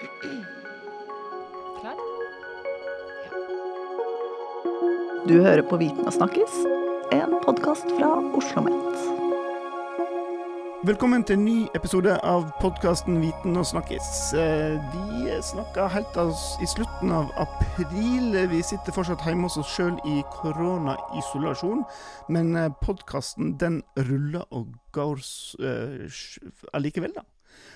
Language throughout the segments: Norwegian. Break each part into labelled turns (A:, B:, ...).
A: Klar?
B: Du hører på Viten og snakkes, en podkast fra Oslo OsloMet.
C: Velkommen til en ny episode av podkasten Viten og snakkes. Eh, Vi snakka helt oss i slutten av april. Vi sitter fortsatt hjemme hos oss sjøl i koronaisolasjon, men podkasten den ruller og går eh, allikevel, da.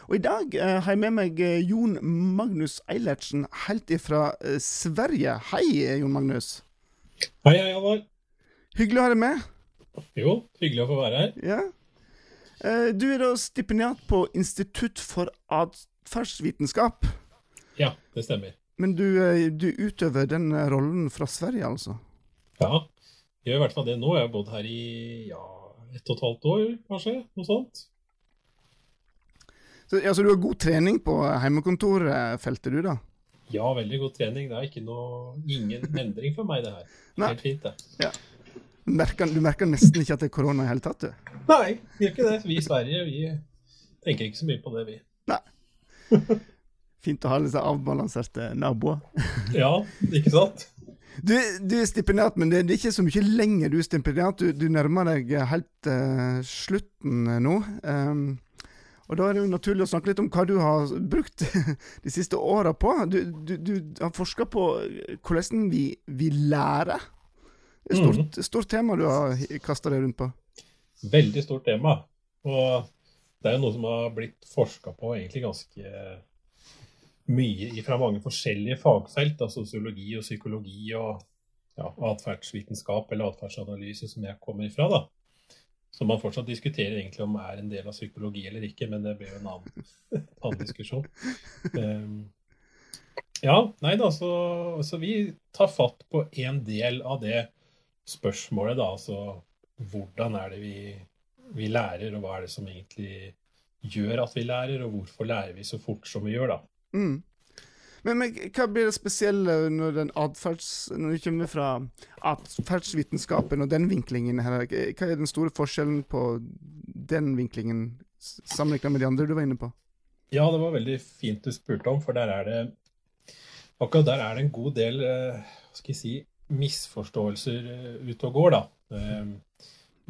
C: Og i dag eh, har jeg med meg eh, Jon Magnus Eilertsen helt ifra eh, Sverige. Hei, Jon Magnus.
D: Hei, hei, Halvard.
C: Hyggelig å ha deg med.
D: Jo, hyggelig å få være her.
C: Ja. Eh, Du er da stipendiat på Institutt for atferdsvitenskap.
D: Ja, det stemmer.
C: Men du, eh, du utøver den eh, rollen fra Sverige, altså?
D: Ja, jeg gjør i hvert fall det nå. Jeg har bodd her i ja, ett og et halvt år, kanskje. Noe sånt.
C: Så, altså, du har god trening på heimekontorfeltet, du, da?
D: Ja, veldig god trening. Det er ikke noe, ingen endring for meg, det her. Helt fint, det.
C: Du merker, du merker nesten ikke at det er korona i hele tatt, du?
D: Nei, gjør ikke det. Vi i Sverige vi tenker ikke så mye på det, vi. Nei.
C: Fint å ha litt sånn avbalanserte naboer.
D: Ja, ikke sant?
C: Du, du er stipendiat, men det, det er ikke så mye lenger du er stipendiat. Du, du nærmer deg helt uh, slutten nå. Um, og da er det jo naturlig å snakke litt om hva du har brukt de siste åra på. Du, du, du har forska på hvordan vi, vi lærer. Er et stort, stort tema du har kasta deg rundt på.
D: Veldig stort tema. Og det er jo noe som har blitt forska på egentlig ganske mye fra mange forskjellige fagfelt, da, sosiologi og psykologi og ja, atferdsvitenskap eller atferdsanalyse, som jeg kommer ifra. da. Som man fortsatt diskuterer egentlig om er en del av psykologi eller ikke, men det ble jo en annen, annen diskusjon. Um, ja, nei da, så, så vi tar fatt på en del av det spørsmålet, da. Altså hvordan er det vi, vi lærer, og hva er det som egentlig gjør at vi lærer, og hvorfor lærer vi så fort som vi gjør, da.
C: Mm. Men, men hva blir det spesielle når, adferds, når du kommer fra atferdsvitenskapen og den vinklingen her? Hva er den store forskjellen på den vinklingen sammenlignet med de andre du var inne på?
D: Ja, det var veldig fint du spurte om, for der er det akkurat der er det en god del eh, hva skal jeg si, misforståelser eh, ute og går, da.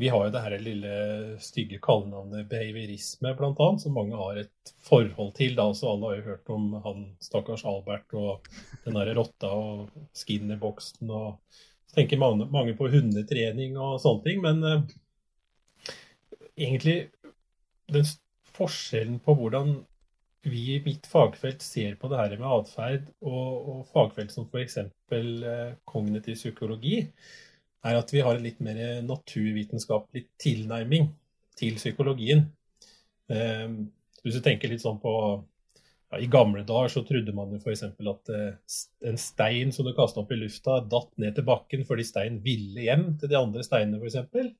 D: Vi har jo det her lille stygge kallenavnet behaviorisme, annet, som mange har et forhold til. da, så Alle har jo hørt om han stakkars Albert og den derre rotta og skinnerboksen. og Så tenker mange, mange på hundetrening og sånne ting, men eh, egentlig den forskjellen på hvordan vi i mitt fagfelt ser på det her med atferd, og, og fagfelt som f.eks. Eh, kognitiv psykologi, er at vi har en litt mer naturvitenskapelig tilnærming til psykologien. Eh, hvis du tenker litt sånn på ja, I gamle dager så trodde man jo f.eks. at eh, en stein som du kasta opp i lufta, datt ned til bakken fordi steinen ville hjem til de andre steinene, f.eks.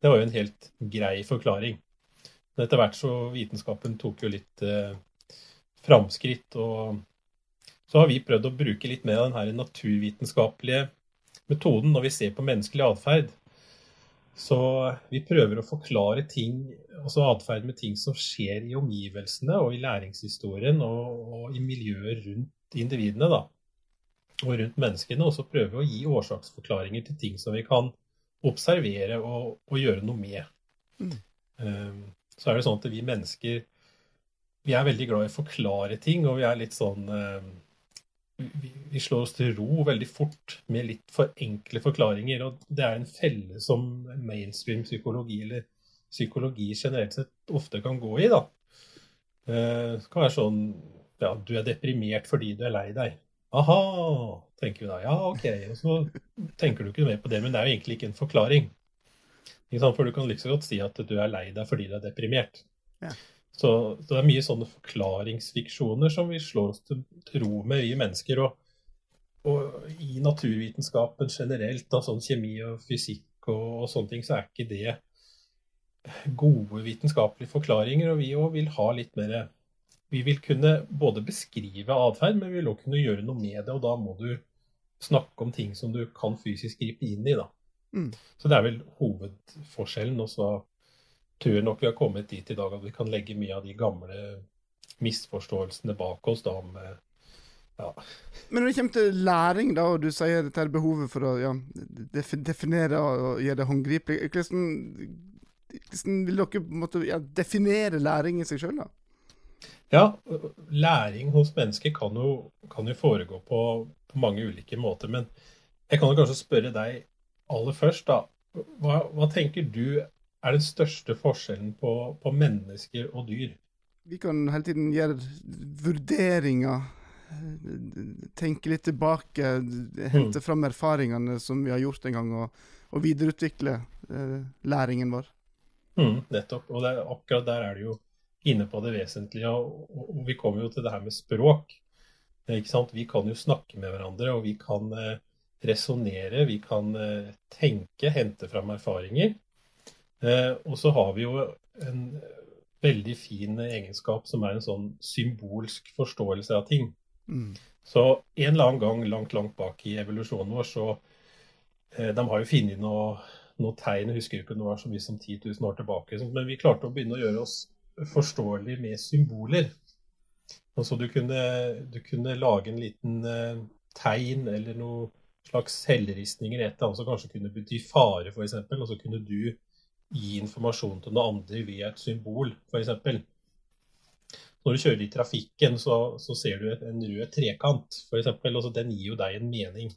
D: Det var jo en helt grei forklaring. Men etter hvert så vitenskapen tok jo litt eh, framskritt, og så har vi prøvd å bruke litt mer av den her naturvitenskapelige metoden når vi ser på menneskelig atferd. Så vi prøver å forklare ting, altså atferd med ting som skjer i omgivelsene og i læringshistorien og, og i miljøet rundt individene, da. Og rundt menneskene. Og så prøver vi å gi årsaksforklaringer til ting som vi kan observere og, og gjøre noe med.
C: Mm.
D: Um, så er det sånn at vi mennesker vi er veldig glad i å forklare ting, og vi er litt sånn um, vi, slår oss til ro veldig fort med litt for enkle forklaringer. Og det er en felle som mainstream psykologi eller psykologi generelt sett ofte kan gå i. da. Eh, Det kan være sånn ja, du er deprimert fordi du er lei deg. Aha, tenker vi da. Ja, OK. Og så tenker du ikke mer på det, men det er jo egentlig ikke en forklaring. For du kan like så godt si at du er lei deg fordi du er deprimert.
C: Ja.
D: Så, så det er mye sånne forklaringsfiksjoner som vi slår oss til, ro med, vi mennesker. Og, og i naturvitenskapen generelt, da, sånn kjemi og fysikk og, og sånne ting, så er ikke det gode vitenskapelige forklaringer. Og vi òg vil ha litt mer Vi vil kunne både beskrive atferd, men vi vil òg kunne gjøre noe med det. Og da må du snakke om ting som du kan fysisk gripe inn i, da.
C: Mm.
D: Så det er vel hovedforskjellen. Og så tror nok vi har kommet dit i dag at vi kan legge mye av de gamle misforståelsene bak oss da med ja.
C: Men når det kommer til læring, da, og du sier dette er behovet for å ja, definere og gjøre det håndgripelig, hvordan, hvordan vil dere måtte, ja, definere læring i seg sjøl?
D: Ja, læring hos mennesker kan jo, kan jo foregå på, på, mange ulike måter. Men jeg kan jo kanskje spørre deg aller først, da. Hva, hva tenker du er den største forskjellen på, på mennesker og dyr?
C: Vi kan hele tiden gjøre vurderinger tenke litt tilbake, hente mm. fram erfaringene som vi har gjort en gang, og, og videreutvikle eh, læringen vår.
D: Mm, nettopp. Og det, akkurat der er du jo inne på det vesentlige. Og, og, og, vi kommer jo til det her med språk. Ikke sant? Vi kan jo snakke med hverandre, og vi kan eh, resonnere, vi kan eh, tenke, hente fram erfaringer. Eh, og så har vi jo en veldig fin egenskap som er en sånn symbolsk forståelse av ting. Mm. Så en eller annen gang langt, langt bak i evolusjonen vår, så eh, De har jo funnet noe, noe tegn, jeg husker ikke om det var så mye som 10 000 år tilbake, men vi klarte å begynne å gjøre oss forståelige med symboler. Altså du kunne, du kunne lage en liten eh, tegn eller noe slags helleristninger et eller annet som kanskje kunne bety fare, f.eks. Og så kunne du gi informasjon til noen andre via et symbol, f.eks. Når du kjører i trafikken, så, så ser du en rød trekant, f.eks. Altså, den gir jo deg en mening.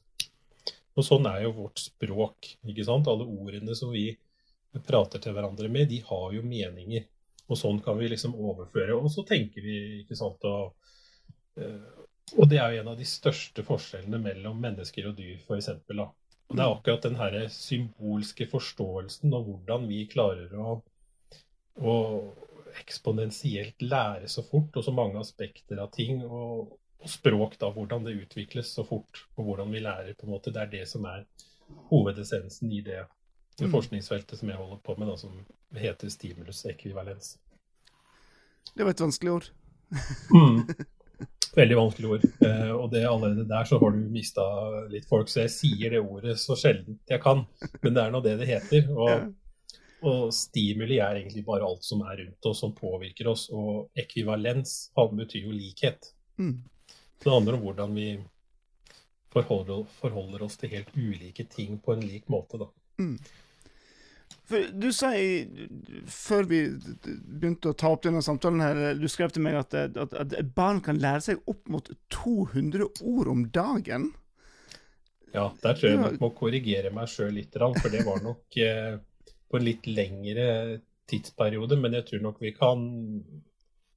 D: Og sånn er jo vårt språk. ikke sant? Alle ordene som vi prater til hverandre med, de har jo meninger. Og sånn kan vi liksom overføre. Og så tenker vi, ikke sant og, eh, og det er jo en av de største forskjellene mellom mennesker og dyr, f.eks. Og det er akkurat den her symbolske forståelsen og hvordan vi klarer å, å, eksponentielt lære så fort, og så mange aspekter av ting. Og, og, språk, da, hvordan det utvikles så fort, og hvordan vi lærer. på en måte. Det er det som er hovedessensen i det, det mm. forskningsfeltet som jeg holder på med, da, som heter stimulus ekvivalens.
C: Det var et vanskelig ord.
D: mm. Veldig vanskelig ord. Eh, og det allerede der så har du mista litt folk, så jeg sier det ordet så sjelden jeg kan. Men det er nå det det heter. Og og stimuli er egentlig bare alt som er rundt oss, som påvirker oss. Og ekvivalens betyr jo likhet. Mm. Det handler om hvordan vi forholder, forholder, oss til helt ulike ting på en lik måte, da. Mm.
C: For du sa i, før vi begynte å ta opp denne samtalen her, du skrev til meg at, at, at barn kan lære seg opp mot 200 ord om dagen.
D: Ja, der tror jeg jeg må korrigere meg sjøl litt, for det var nok eh, på en litt lengre tidsperiode, men jeg tror nok vi kan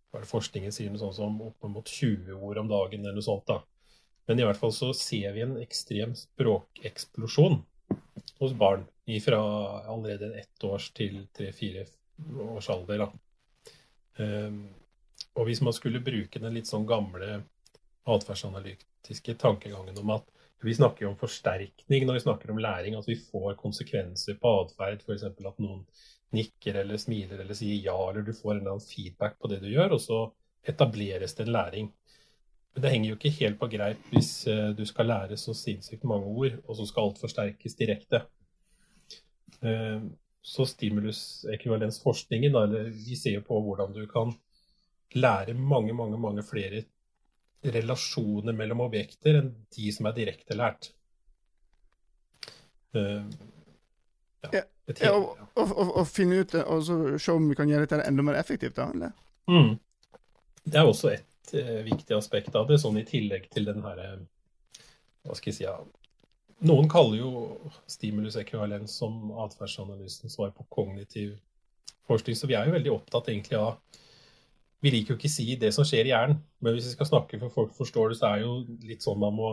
D: hva er det Forskningen sier noe sånt som opp mot 20 ord om dagen eller noe sånt. da. Men i hvert fall så ser vi en ekstrem språkeksplosjon hos barn fra allerede ett års til tre-fire års alder. Um, og hvis man skulle bruke den litt sånn gamle atferdsanalytiske tankegangen om at vi snakker om forsterkning når vi snakker om læring, at vi får konsekvenser på atferd. F.eks. at noen nikker eller smiler eller sier ja, eller du får en eller annen feedback på det du gjør, og så etableres det en læring. Men det henger jo ikke helt på greip hvis eh, du skal lære så sinnssykt mange ord, og så skal alt forsterkes direkte. Eh, så stimulus-ekvivalensforskningen, eller vi ser jo på hvordan du kan lære mange, mange, mange flere relasjoner mellom objekter enn de som er direkte lært.
C: Uh, ja, ja, og, og, og, og, finne ut og se om vi kan gjøre dette enda mer effektivt, da? eller?
D: Mm. Det er også et uh, viktig aspekt av det, sånn i tillegg til den herre Hva skal jeg si ja. Noen kaller jo stimulus-ekvivalens som atferdsanalysen svar på kognitiv forskning, så vi er jo veldig opptatt egentlig av vi liker jo ikke si det som skjer i hjernen, men hvis vi skal snakke for folk forstår det, så er det jo litt sånn man må,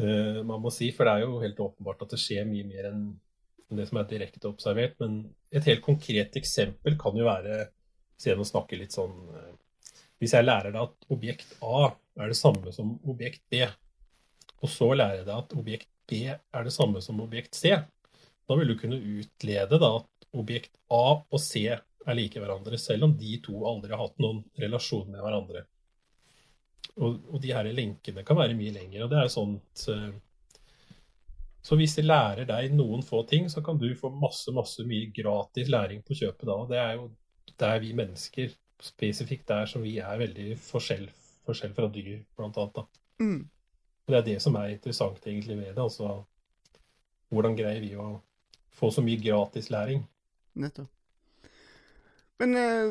D: uh, man må si. For det er jo helt åpenbart at det skjer mye mer enn det som er direkte observert. Men et helt konkret eksempel kan jo være Siden å snakke litt sånn Hvis jeg lærer deg at objekt A er det samme som objekt B, og så lærer jeg deg at objekt B er det samme som objekt C, da vil du kunne utlede da at objekt A og C er like hverandre, selv om de to aldri har hatt noen relasjon med hverandre. Og, og de her lenkene kan være mye lengre. og det er sånt uh, Så hvis de lærer deg noen få ting, så kan du få masse masse mye gratis læring på kjøpet da. Det er jo der vi mennesker spesifikt der som vi er veldig forskjell, forskjell fra dyr, blant annet. Da.
C: Mm.
D: Det er det som er interessant egentlig med det. altså Hvordan greier vi å få så mye gratislæring?
C: Nettopp. Men eh,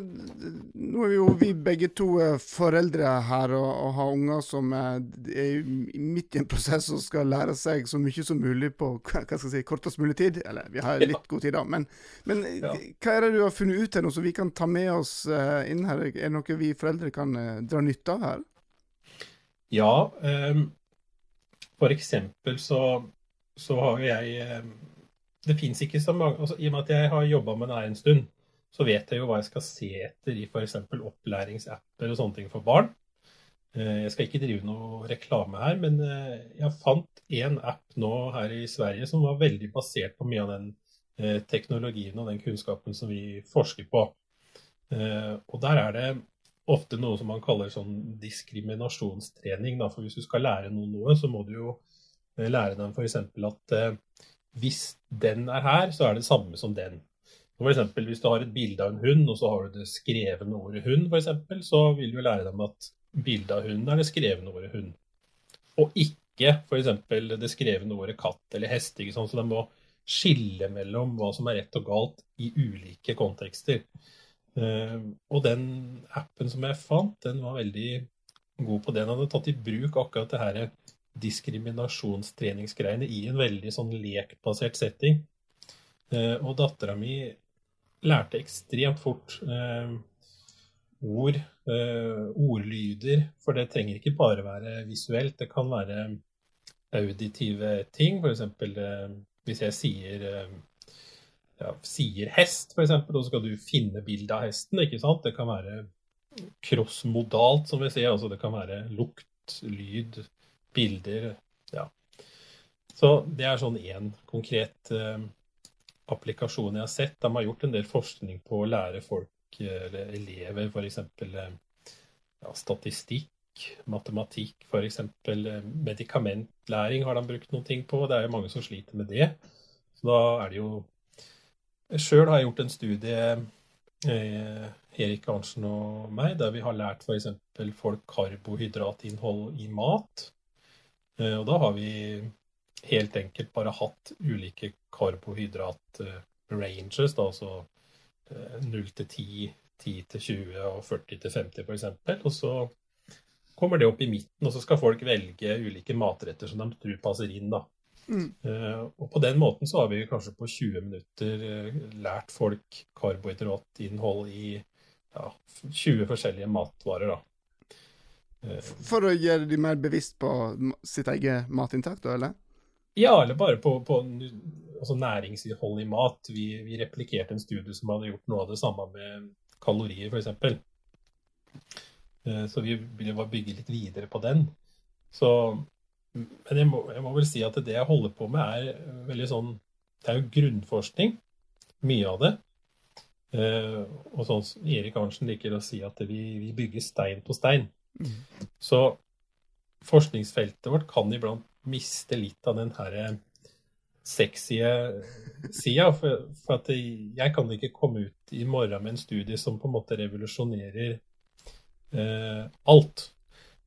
C: nå er vi jo vi begge to eh, foreldre her og, og har unger som eh, er midt i en prosess og skal lære seg så mye som mulig på hva skal jeg si, kortest mulig tid. Eller vi har litt god tid, da. Men, men eh,
D: Ja.
C: hva er det du har funnet ut her nå, så vi kan ta med oss eh, inn her? Er det noe vi foreldre kan eh, dra nytte av her?
D: Ja, ehm, for eksempel så, så har jo jeg ehm, Det fins ikke så mange altså, I og med at jeg har jobba med det her en stund, så vet jeg jo hva jeg skal se etter i f.eks. opplæringsapper og sånne ting for barn. Eh, Jeg skal ikke drive noe reklame her, men eh, jeg fant en app nå her i Sverige som var veldig basert på mye av den eh, teknologien og den kunnskapen som vi forsker på. Og der er det ofte noe som man kaller sånn diskriminasjonstrening. Da. For hvis du skal lære noen noe, så må du jo lære dem f.eks. at hvis den er her, så er det samme som den. For eksempel, hvis du har et bilde av en hund, og så har du det skrevne ordet hund, eksempel, så vil du lære dem at bildet av hunden er det skrevne ordet hund. Og ikke f.eks. det skrevne ordet katt eller hest. Ikke sant? Så de må skille mellom hva som er rett og galt i ulike kontekster. Eh, og den appen som jeg fant, den var veldig god på det. Den hadde tatt i bruk akkurat det her diskriminasjonstreningsgreiene i en veldig sånn lekbasert setting. Eh, og dattera mi lærte ekstremt fort eh, ord, eh, ordlyder, for det trenger ikke bare være visuelt. Det kan være auditive ting, f.eks. Eh, hvis jeg sier eh, ja, sier hest, f.eks., og så skal du finne bildet av hesten. ikke sant? Det kan være crossmodalt, som vi sier. altså Det kan være lukt, lyd, bilder. ja. Så det er sånn én konkret eh, applikasjon jeg har sett. De har gjort en del forskning på å lære folk, eller elever, f.eks. Eh, ja, statistikk, matematikk, f.eks. Eh, medikamentlæring har de brukt noen ting på. Det er jo mange som sliter med det. Så da er det jo Sjøl har jeg gjort en studie, eh, Erik Arntzen og meg, der vi har lært f.eks. folk karbohydratinnhold i mat. Og da har vi helt enkelt bare hatt ulike karbohydrat-ranges, altså eh, 0 til 10, 10 til 20 og 40 til 50 f.eks. Og så kommer det opp i midten, og så skal folk velge ulike matretter som de tror passer inn. da.
C: Mm.
D: Eh, og på den måten så har vi kanskje på 20 minutter eh, lært folk karbohydratinnhold i ja, 20 forskjellige matvarer, da. Eh,
C: For å gjøre de mer bevisst på sitt eget matinntak, da, eller?
D: Ja, eller bare på, på altså næringsinnhold i mat. Vi, vi replikerte en studie som hadde gjort noe av det samme med kalorier, f.eks. Så vi ville bare bygge litt videre på den. Så, men jeg må, jeg må vel si at det jeg holder på med, er veldig sånn Det er jo grunnforskning, mye av det. Eh, og sånn som Erik Arntzen liker å si at vi, vi bygger stein på stein. Så forskningsfeltet vårt kan iblant miste litt av den her sexy sida. For, for at jeg kan ikke komme ut i morgen med en studie som på en måte revolusjonerer eh, alt.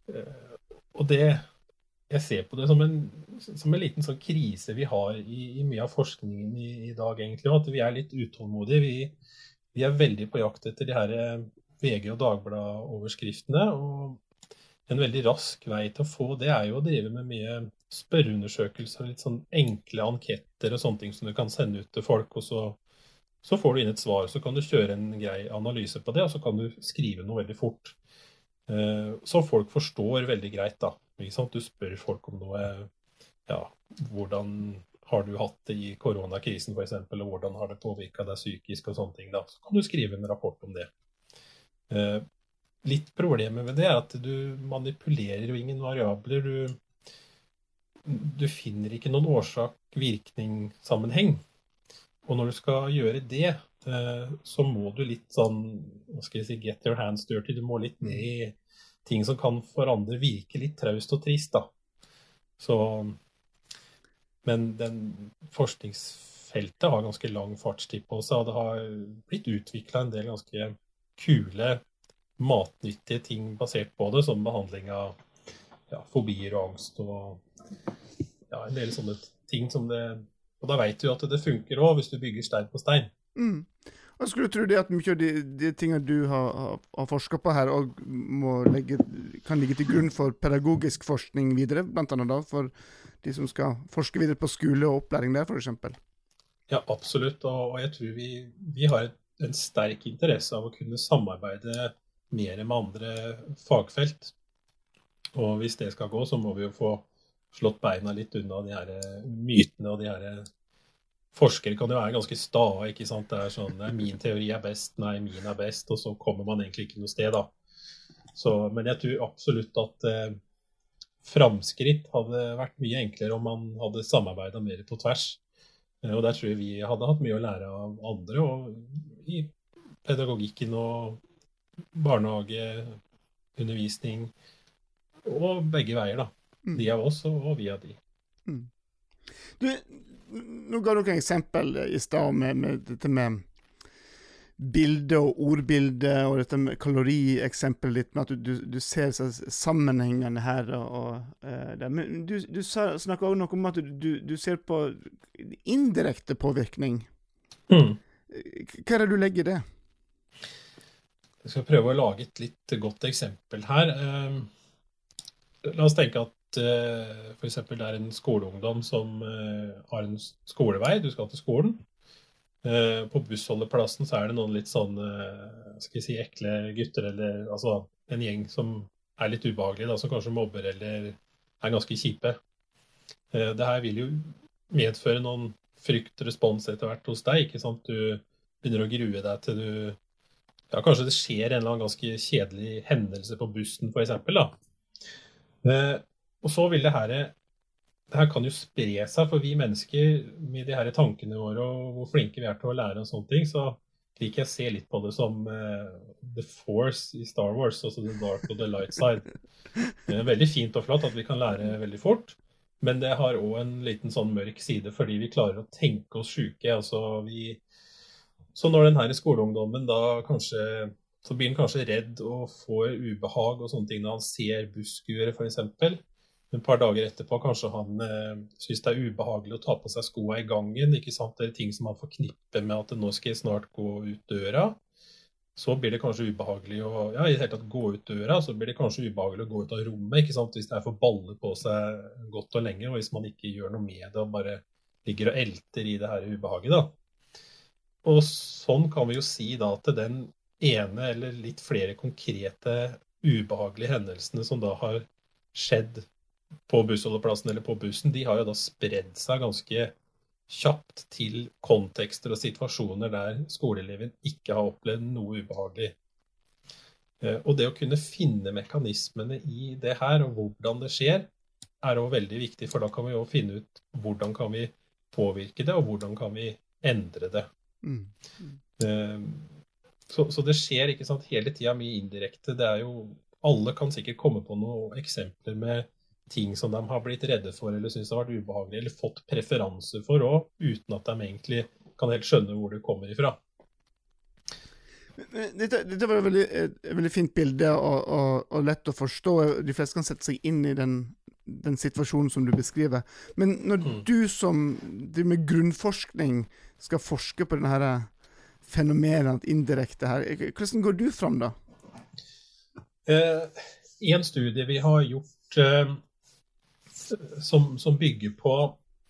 D: Eh, og det Jeg ser på det som en, som en liten sånn krise vi har i, i mye av forskningen i, i dag, egentlig. At vi er litt utålmodige. Vi, vi er veldig på jakt etter de her eh, VG- og Dagblad-overskriftene. og en veldig rask vei til å få det er jo å drive med mye spørreundersøkelser, litt sånn enkle anketter og sånne ting som du kan sende ut til folk. og så, så får du inn et svar, så kan du kjøre en grei analyse på det, og så kan du skrive noe veldig fort. Eh, Så folk forstår veldig greit, da. Du spør folk om noe Ja, hvordan har du hatt det i koronakrisen f.eks., og hvordan har det påvirka deg psykisk og sånne ting. da. Så kan du skrive en rapport om det. Litt problemet med det er at du manipulerer jo ingen variabler. Du, du finner ikke noen årsak-virkning-sammenheng. Og når du skal gjøre det, eh, så må du litt sånn hva skal jeg si, get your hands dirty. Du må litt ned i ting som kan for andre virke litt traust og trist, da. Så Men den forskningsfeltet har ganske lang fartstid på seg, og det har blitt utvikla en del ganske kule matnyttige ting basert på det, som behandling av ja, fobier og angst og ja, en del sånne ting som det Og da veit du at det funker òg, hvis du bygger stein på stein.
C: Mm. Jeg skulle tro det at mye av de, de tingene du har, har, har forska på her, legge, kan ligge til grunn for pedagogisk forskning videre, annet da, for de som skal forske videre på skole og opplæring der, f.eks.
D: Ja, absolutt. Og, og jeg tror vi, vi har en sterk interesse av å kunne samarbeide mer med andre fagfelt. Og hvis det skal gå, så må vi jo få slått beina litt unna de her eh, mytene og de her eh, Forskere kan jo være ganske sta. ikke sant? Det er sånn Min teori er best, nei, min er best. Og så kommer man egentlig ikke noe sted, da. Så, men jeg tror absolutt at eh, framskritt hadde vært mye enklere om man hadde samarbeida mer på tvers. Eh, og der tror jeg vi hadde hatt mye å lære av andre. Og i pedagogikken og barnehage, undervisning og begge veier, da. Mm. De av oss, og vi av de. Mm.
C: Du, nå ga dere eksempel i stad med, med, dette med bilde og ordbilde, og dette med kalorieksempelet ditt, med at du, du, du ser sammenhengene her. og, og uh, Men du, du snakka òg noe om at du, du, ser på indirekte påvirkning. Mm. Hva er det du legger i det?
D: Jeg skal prøve å lage et litt godt eksempel her. Uh, la oss tenke at uh, f.eks. det er en skoleungdom som uh, har en skolevei, du skal til skolen. Uh, på bussholdeplassen så er det noen litt sånn skal jeg si, ekle gutter, eller altså en gjeng som er litt ubehagelig, da, som kanskje mobber eller er ganske kjipe. det her vil jo medføre noen fryktrespons etter hvert hos deg. ikke sant? Du begynner å grue deg til du ja, Kanskje det skjer en eller annen ganske kjedelig hendelse på bussen, f.eks. Og så vil det her det her kan jo spre seg, for vi mennesker med de her tankene våre og hvor flinke vi er til å lære og sånne ting, så liker jeg å se litt på det som uh, The Force i Star Wars, altså The Dark og The Light Side. Det er veldig fint og flott at vi kan lære veldig fort, men det har òg en liten sånn mørk side fordi vi klarer å tenke oss sjuke. Altså vi Så når den her skoleungdommen da kanskje så blir han kanskje redd og får ubehag og sånne ting når han ser busskuere, f.eks et par dager etterpå kanskje han eh, syns det er ubehagelig å ta på seg skoa i gangen. ikke sant? Det er ting som han forknipper med at nå skal jeg snart gå ut døra. Så blir det kanskje ubehagelig å ja, i det hele tatt gå ut døra. Så blir det kanskje ubehagelig å gå ut av rommet ikke sant? hvis det er for baller på seg godt og lenge, og hvis man ikke gjør noe med det og bare ligger og elter i det her ubehaget. da. Og sånn kan vi jo si da til den ene eller litt flere konkrete ubehagelige hendelsene som da har skjedd på bussholdeplassen eller på bussen, de har jo da spredd seg ganske kjapt til kontekster og situasjoner der skoleeleven ikke har opplevd noe ubehagelig. Eh, og det å kunne finne mekanismene i det her, og hvordan det skjer, er òg veldig viktig. For da kan vi òg finne ut hvordan kan vi påvirke det, og hvordan kan vi endre det. Mm. Mm. Så, så, det skjer ikke sant, hele tida mye indirekte. Det er jo Alle kan sikkert komme på noen eksempler med ting som de har blitt redde for eller syns har vært ubehagelig, eller fått preferanser for òg, uten at de egentlig kan helt skjønne hvor det kommer ifra.
C: Dette, dette var et veldig, et veldig, fint bilde og, og, og, lett å forstå. De fleste kan sette seg inn i den, den situasjonen som du beskriver. Men når mm. du som driver med grunnforskning skal forske på denne fenomenet indirekte her, hvordan går du fram da?
D: Eh, I en studie vi har gjort eh, som, som, bygger på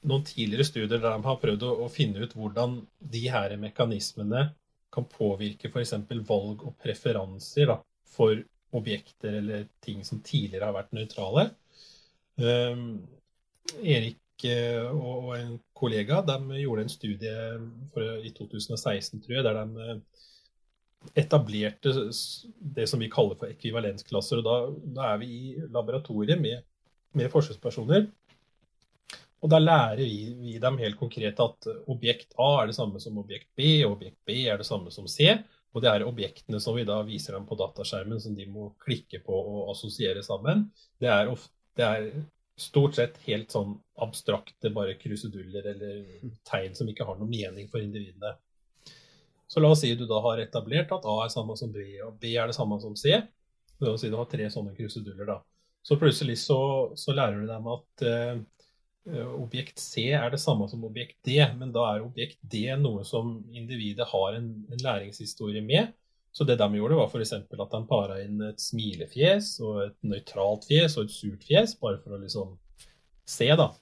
D: noen tidligere studier der de har prøvd å, å finne ut hvordan de her mekanismene kan påvirke f.eks. valg og preferanser da, for objekter eller ting som tidligere har vært nøytrale. Um, Erik uh, og en kollega de gjorde en studie for, i 2016, tror jeg, der de uh, etablerte det som vi kaller for ekvivalensklasser. og Da, da er vi i laboratoriet med med forsøkspersoner. Og da lærer vi, vi, dem helt konkret at objekt A er det samme som objekt B, og objekt B er det samme som C. Og det er objektene som vi da viser dem på dataskjermen, som de må klikke på og assosiere sammen. Det er, ofte, det er stort sett helt sånn abstrakte bare kruseduller eller tegn som ikke har noen mening for individene. Så la oss si du da har etablert at A er samme som B, og B er det samme som C. La oss si du har tre sånne kruseduller, da. Så plutselig så, så lærer du dem at uh, objekt C er det samme som objekt D, men da er objekt D noe som individet har en, en læringshistorie med. Så det de gjorde, var f.eks. at de para inn et smilefjes og et nøytralt fjes og et surt fjes, bare for å liksom se, da.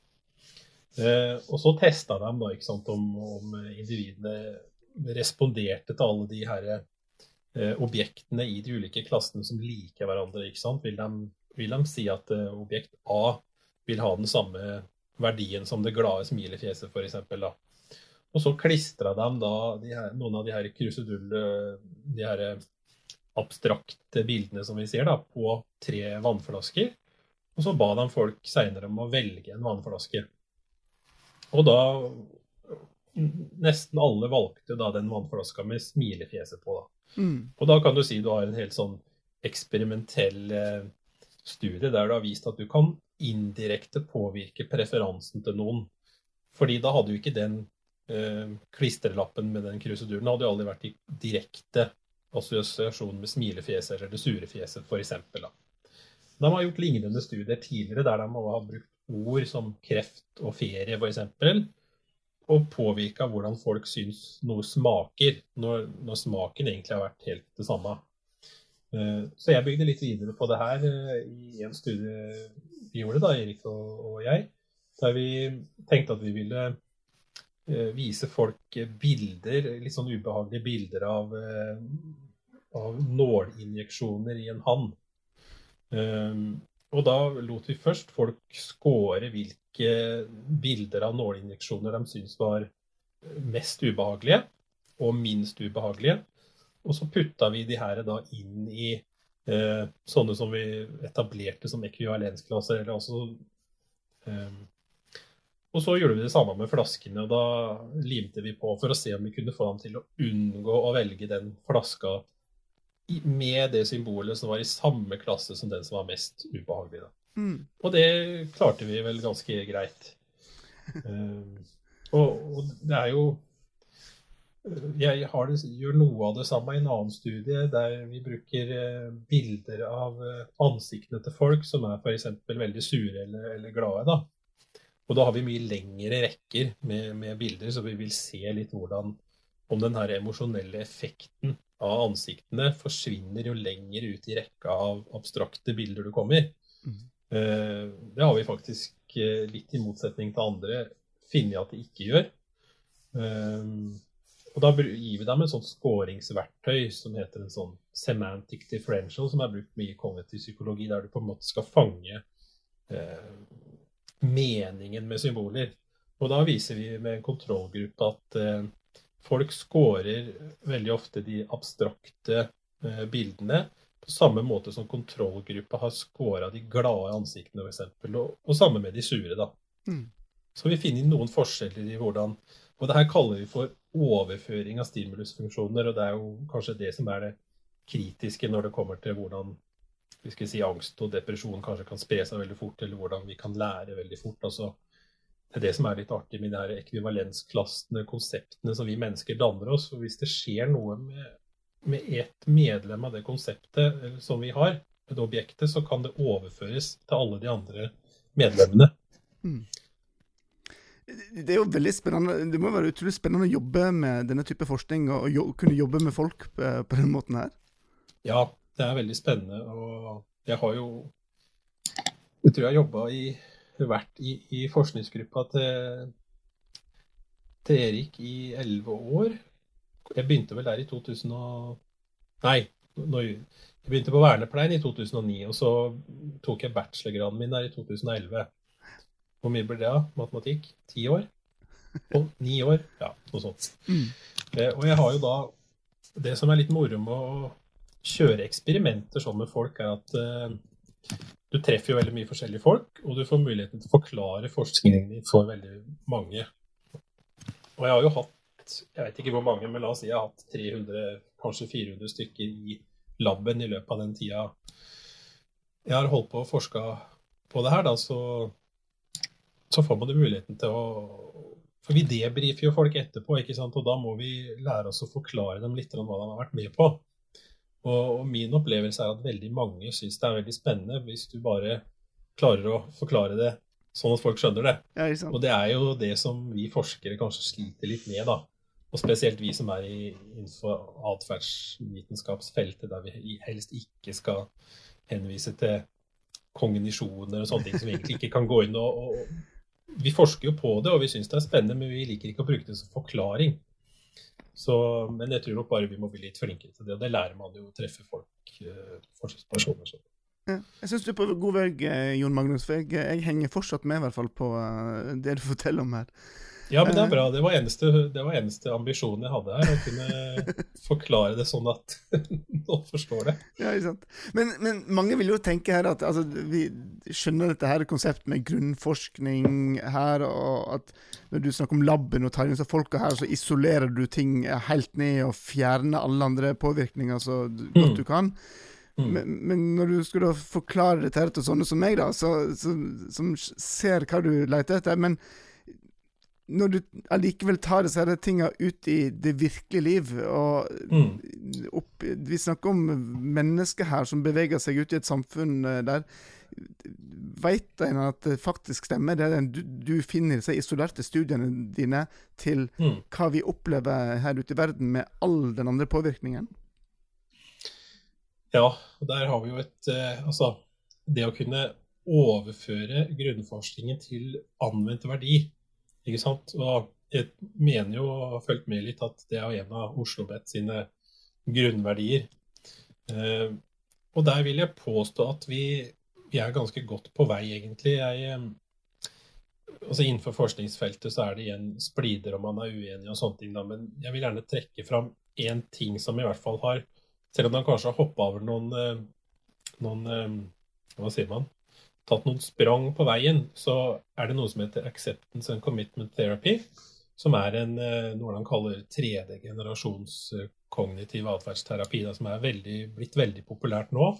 D: Eh, og så testa de da, ikke sant, om, om individene responderte til alle de her eh, objektene i de ulike klassene som liker hverandre. ikke sant? Vil de, vil de si at eh, objekt A vil ha den samme verdien som det glade smilefjeset, f.eks. Og så klistra de da de her, noen av de her krusedull, de her abstrakte bildene som vi ser, da, på tre vannflasker. Og så ba de folk seinere om å velge en vannflaske. Og da Nesten alle valgte da den vannflaska med smilefjeset på. da.
C: Mm.
D: Og da kan du si du har en helt sånn eksperimentell eh, studie der du har vist at du kan indirekte påvirke preferansen til noen. Fordi da hadde jo ikke den eh, klistrelappen med den kruseduren hadde jo aldri vært i direkte assosiasjon med smilefjeset eller det sure fjeset, f.eks. De har gjort lignende studier tidligere der de har brukt ord som kreft og ferie, f.eks. Og påvirka hvordan folk syns noe smaker, når, når, smaken egentlig har vært helt det samme. Eh, så jeg bygde litt videre på det her eh, i en studie vi gjorde, da, Erik og, jeg, der vi tenkte at vi ville vise folk bilder, litt sånn ubehagelige bilder av, av nålinjeksjoner i en hann. Og da lot vi først folk score hvilke bilder av nålinjeksjoner de syntes var mest ubehagelige og minst ubehagelige. Og så putta vi de her da inn i eh, sånne som vi etablerte som ekvivalensklasser. Eller også, eh, og så gjorde vi det samme med flaskene. og Da limte vi på for å se om vi kunne få dem til å unngå å velge den flaska med det symbolet som var i samme klasse som den som var mest ubehagelig.
C: Mm.
D: Og det klarte vi vel ganske greit. Uh, og, og, det er jo Jeg det, gjør noe av det samme i en annen studie der vi bruker uh, bilder av ansiktene til folk som er f.eks. veldig sure eller, eller, glade. da. Og da har vi mye lengre rekker med, med bilder, så vi vil se litt hvordan om den her emosjonelle effekten av ansiktene forsvinner jo lenger ut i rekka av abstrakte bilder du kommer. Mm. Eh, det har vi faktisk eh, litt i motsetning til andre funnet at det ikke gjør. Eh, og da gir vi dem et sånt skåringsverktøy som heter en sånn semantic differential, som er brukt mye i kognitiv psykologi, der du på en måte skal fange meningen med symboler. Og da viser vi med en kontrollgruppe at folk scorer veldig ofte de abstrakte eh, bildene på samme måte som kontrollgruppa har scora de glade ansiktene, f.eks. Og, og samme med de sure, da. Mm. Så vi finner noen forskjeller i hvordan Og det her kaller vi for overføring av stimulusfunksjoner, og det er jo kanskje det som er det kritiske når det kommer til hvordan si angst og depresjon kanskje kan spre seg veldig fort, eller hvordan vi kan lære veldig fort. altså det er det som er litt artig med de her ekvivalensklassene, konseptene som vi mennesker danner oss. For hvis det skjer noe med, med et medlem av det konseptet eh, som vi har, det objektet, så kan det overføres til alle de andre medlemmene. Mm.
C: Det er jo veldig spennende. Det må være utrolig spennende å jobbe med denne type forskning, og jo, kunne jobbe med folk på, på den måten her.
D: Ja, det er veldig spennende. Og jeg har jo Jeg tror jeg har jobba i vært i, i forskningsgruppa til, til, Erik i elleve år. Jeg begynte vel der i 2000 og... Nei, jeg begynte på vernepleien i 2009, og så tok jeg bachelorgraden min der i 2011. Hvor mye blir det av matematikk? Ti år? Og ni år? Ja, noe sånt. Mm. Eh, og jeg har jo da Det som er litt moro med å kjøre eksperimenter sånn med folk, er at uh, du treffer jo veldig mye forskjellige folk, og du får muligheten til å forklare forskningen din for veldig mange. Og jeg har jo hatt jeg vet ikke hvor mange, men la oss si jeg har hatt 300, kanskje 400 stykker i laben i løpet av den tida jeg har holdt på å forske på det her, da, så, så får man jo muligheten til å For vi debrifer jo folk etterpå, ikke sant? og da må vi lære oss å forklare dem litt om hva de har vært med på. Og, og min opplevelse er at veldig mange syns det er veldig spennende hvis du bare klarer å forklare det sånn at folk skjønner det.
C: Ja?
D: Og det er jo det som vi forskere kanskje sliter litt med, da. Og spesielt vi som er i, innenfor atferdsvitenskapsfeltet, der vi helst ikke skal henvise til kognisjoner og sånne ting som vi egentlig ikke kan gå inn og, og Vi forsker jo på det, og vi syns det er spennende, men vi liker ikke å bruke det som forklaring. Så, men jeg tror nok bare vi må bli litt flinkere til det, og det lærer man jo å treffe folk, forskjellspersoner. forskningspersoner. Så.
C: Jeg syns du er på god vei, eh, Jon Magnus. For jeg, jeg henger fortsatt med i hvert fall på eh, det du forteller om her.
D: Ja, men det er bra. Det var eneste, det var eneste ambisjonen jeg hadde her. Å kunne forklare det sånn at noen forstår det.
C: Ja, ikke sant. Men, men, mange vil jo tenke her at altså, vi skjønner dette her konseptet med grunnforskning her, og at når du snakker om laben og tar inn folka her, så isolerer du ting helt ned og fjerner alle andre påvirkninger så godt mm. du kan. Mm. Men, men, når du skulle forklare dette her til sånne som meg, da, så, så, som ser hva du leter etter men når du allikevel tar disse tinga ut i det virkelige liv og mm. opp, Vi snakker om mennesker her som beveger seg ut i et samfunn eh, der. Veit en at det faktisk stemmer, det du, du finner disse isolerte studiene dine til mm. hva vi opplever her ute i verden med all den andre påvirkningen?
D: Ja, der har vi jo et eh, Altså, det å kunne overføre grunnforskningen til anvendt verdi ikke sant? Og jeg mener jo, og har fulgt med litt, at det er en av Oslo Bet sine grunnverdier. Eh, og der vil jeg påstå at vi, vi, er ganske godt på vei, egentlig. Jeg, eh, altså Innenfor forskningsfeltet så er det igjen splider om man er uenig og sånne ting, da, men jeg vil gjerne trekke fram én ting som i hvert fall har Selv om han kanskje har hoppa over noen, eh, noen eh, Hva sier man? Tatt noen sprang på veien, så er det noe som heter Acceptance and Commitment Therapy. Som er en, eh, noe de kaller tredje generasjons eh, kognitiv atferdsterapi. som er veldig, blitt veldig populært nå.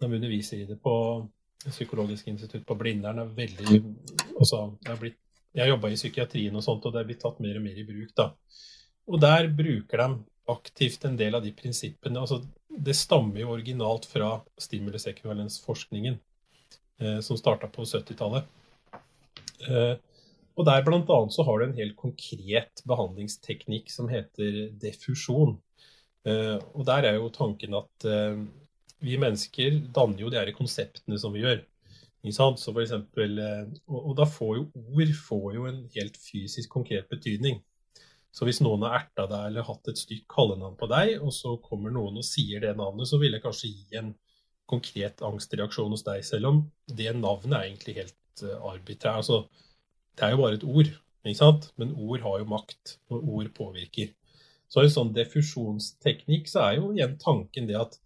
D: De underviser i det på Psykologisk institutt på Blindern. er veldig, også, er blitt, jeg har jobba i psykiatrien og sånt, og det er blitt tatt mer og mer i bruk. da. Og der bruker de aktivt en del av de prinsippene. altså Det stammer jo originalt fra stimulusekvivalensforskningen. Eh, som starta på 70-tallet. Eh, og der annet så har du en helt konkret behandlingsteknikk som heter defusjon. Eh, og der er jo tanken at vi mennesker danner jo de her konseptene som vi gjør. Så for eksempel, og, da får jo ord får jo en helt fysisk konkret betydning. Så hvis noen har erta deg eller hatt et stygt kallenavn på deg, og så kommer noen og sier det navnet, så vil jeg kanskje gi en konkret angstreaksjon hos deg, selv om det navnet er egentlig helt uh, arbitrær. Altså, det er jo bare et ord, ikke sant? men ord har jo makt, og ord påvirker. Så i en sånn defusjonsteknikk så er jo igjen tanken det at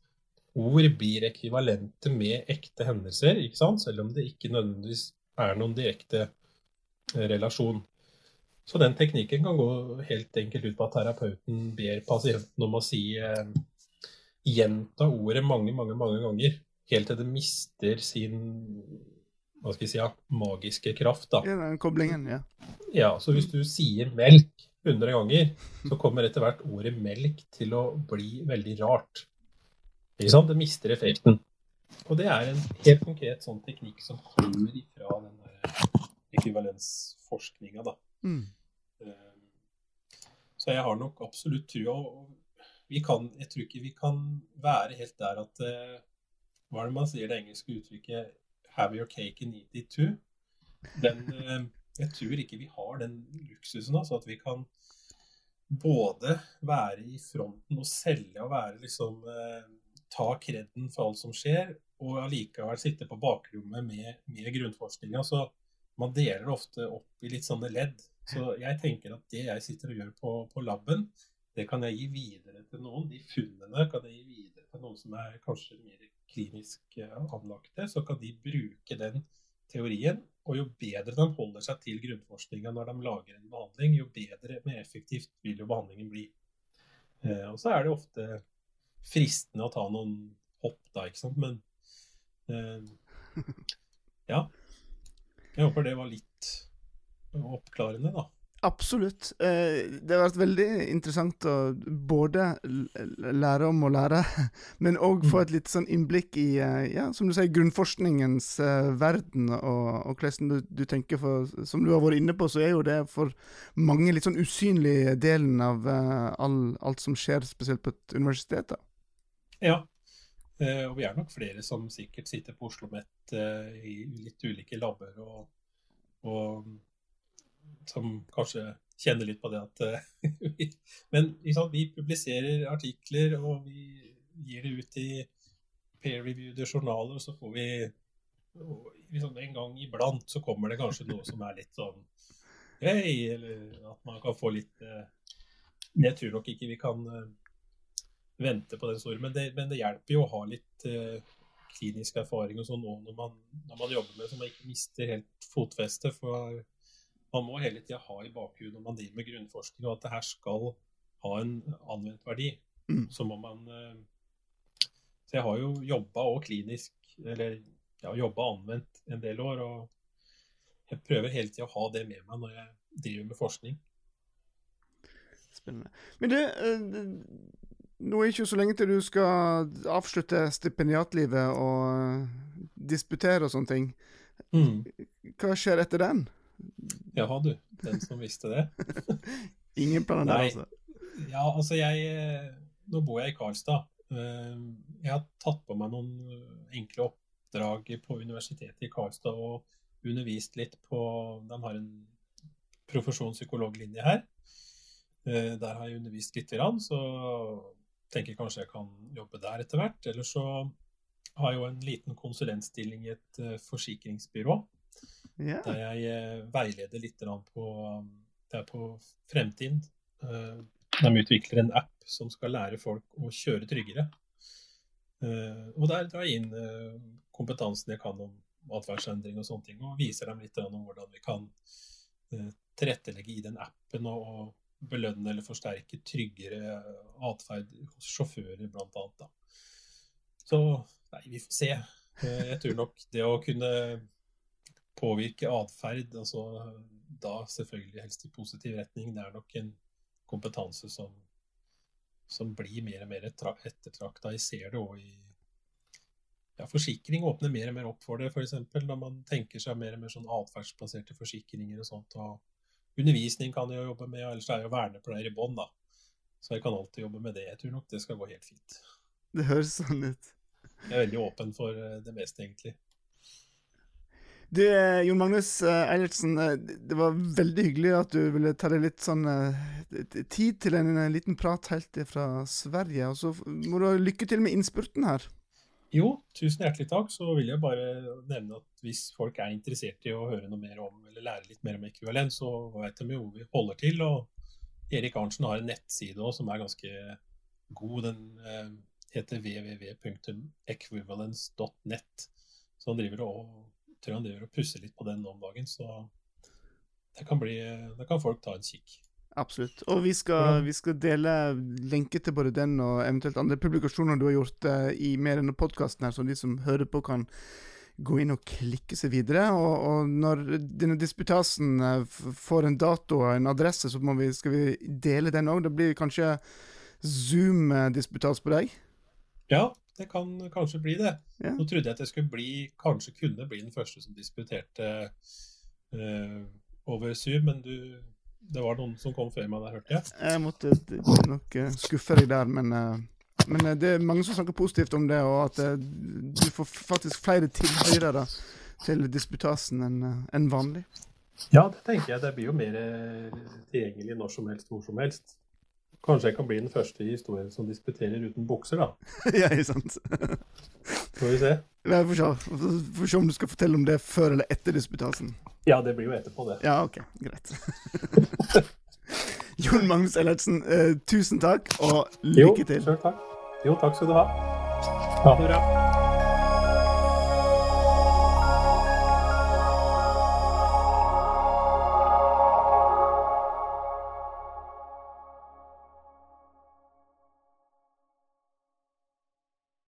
D: ord blir ekvivalente med ekte hendelser, ikke sant? selv om det ikke nødvendigvis er noen direkte eh, relasjon. Så den teknikken kan gå helt enkelt ut på at terapeuten ber pasienten om å si eh, gjenta ordet mange, mange, mange ganger. Helt til det mister sin hva skal vi si, ja, magiske kraft. da.
C: Ja, den koblingen, ja.
D: Ja, Så hvis du sier melk 100 ganger, så kommer etter hvert ordet melk til å bli veldig rart. Ikke sant? Det mister effekten. Og det er en helt konkret sånn teknikk som kommer ifra den der ekvivalensforskninga, da. Mm. Eh, så jeg har nok absolutt trua vi kan, jeg tror ikke vi kan være helt der at uh, Hva er det man sier det engelske uttrykket 'have your cake and eat it too'? Den, uh, jeg tror ikke vi har den luksusen, altså at vi kan både være i fronten og selge og være liksom uh, Ta kreden for alt som skjer, og allikevel sitte på bakrommet med, med grunnforskninga. Så man deler det ofte opp i litt sånne ledd. Så jeg tenker at det jeg sitter og gjør på, på laben, det kan jeg gi videre til noen. De funnene kan jeg gi videre til noen som er kanskje mer klinisk eh, anlagte. Så kan de bruke den teorien. Og jo bedre de holder seg til grunnforskninga når de lager en behandling, jo bedre, mer effektivt vil jo behandlingen bli. Eh, og så er det ofte fristende å ta noen hopp, da, ikke sant. Men eh, ja. Jeg håper det var litt oppklarende, da.
C: Absolutt. Eh, det har vært veldig interessant å både lære om å lære, men òg få et litt sånn innblikk i eh, ja, som du sier, grunnforskningens eh, verden, og, og hvordan du, du tenker for Som du har vært inne på, så er jo det for mange litt sånn usynlig delen av all, alt som skjer, spesielt på et universitet. da.
D: Ja. Og vi er nok flere som sikkert sitter på Oslo OsloMet i litt ulike labber, og, og som kanskje kjenner litt på det at eh, vi, Men liksom, vi publiserer artikler, og vi gir det ut i peer-reviewede journaler, og så får vi liksom, En gang iblant så kommer det kanskje noe som er litt sånn Hei, eller at man kan få litt eh, Jeg tror nok ikke vi kan eh, vente på den store, men det, men det hjelper jo å ha litt klinisk erfaring og sånn nå når man, når man jobber med det, så man ikke mister helt fotfestet. For man må hele tida ha i bakhuet når man driver med grunnforskning, og at det her skal ha en anvendt verdi.
C: Mm.
D: Så må man eh, Så jeg har jo jobba og klinisk, eller jeg har jobba anvendt en del år, og jeg prøver hele tida å ha det med meg når jeg driver med forskning.
C: Spennende. Men du, eh, nå er det ikke så lenge til du skal avslutte stipendiatlivet og eh, disputere og sånne ting.
D: Mm.
C: Hva skjer etter den?
D: Jaha, du. Den som visste det.
C: Ingen planer der, altså?
D: Ja, altså jeg eh, Nå bor jeg i Karlstad. Eh, Jeg har tatt på meg noen eh, enkle oppdrag på universitetet i Karlstad og undervist litt på De har en profesjonspsykologlinje her. Der har jeg undervist lite grann, så tenker kanskje jeg kan jobbe der etter hvert. Eller så har jeg jo en liten konsulentstilling i et forsikringsbyrå.
C: Ja.
D: Der jeg eh, veileder litt på er på Fremtind. Eh, De utvikler en app som skal lære folk å kjøre tryggere. Eh, Og der drar jeg inn kompetansen jeg kan om atferdsendring og sånne ting, og viser dem litt om hvordan vi kan tilrettelegge i den appen og, belønne eller forsterke tryggere atferd hos sjåfører, annet. Så nei, vi får se. Jeg tror nok det å kunne påvirke atferd, altså da selvfølgelig helst i positiv retning, det er nok en kompetanse som, som blir mer og mer ettertrakta. Jeg ser det òg i ja, Forsikring åpner mer og mer opp for det, f.eks. når man tenker seg mer og mer sånn atferdsbaserte forsikringer og sånt. og Undervisning kan jeg jo jobbe med, og ellers er jeg jo vernepleier i bånn, da. Så jeg kan alltid jobbe med det. Jeg tror nok det skal gå helt fint.
C: Det høres sånn ut.
D: Jeg er veldig åpen for eh, det meste, egentlig.
C: Du, eh, Jon Magnus eh, Eilertsen, eh, det var veldig hyggelig at du ville ta deg litt sånn tid til en liten prat helt fra Sverige. Og så må du ha lykke til med innspurten her.
D: Jo, tusen hjertelig takk. Så vil jeg bare nevne at hvis folk er interessert i å høre noe mer om, eller lære litt mer om ekvivalent, så vet de jo hvor vi holder til. Og Erik Arntzen har en nettside også, som er ganske god. Den heter www.equivalence.net. Så han driver og tror han driver og pusser litt på den om dagen. Så det kan bli, da kan folk ta en kikk.
C: Absolutt. Og vi skal, vi skal dele lenke til både den og eventuelt andre publikasjoner du har gjort uh, i mer enn podkasten, så de som hører på, kan gå inn og klikke seg videre. Og, og når denne disputasen eh, får en dato og en adresse, så vi, skal vi dele den òg. Da blir kanskje Zoom-disputas på deg?
D: Ja, det kan kanskje bli det.
C: Ja.
D: Nå trodde jeg at jeg skulle bli, kanskje kunne bli den første som disputerte uh, over Zoom, men du, det var noen som kom før meg der, hørte jeg.
C: Jeg måtte nok eh, skuffe deg der, men, uh, men det er mange som snakker positivt om det, og at eh, du får faktisk flere tilhørere til disputasen enn en vanlig.
D: Ja, det tenker jeg. Det blir jo mer tilgjengelig når som helst, hvor som helst. Kanskje jeg kan bli den første i historien som disputerer uten bukser, da.
C: ja, ikke sant?
D: Får vi se.
C: Vi får se. Får- se om du skal fortelle om det før eller etter disputasen.
D: Ja, det blir jo etterpå, det.
C: Ja, OK. Greit. Jon Magnus Ellertsen, eh, tusen takk, og lykke til.
D: sjøl takk. Jo, takk skal du ha. Ha det bra.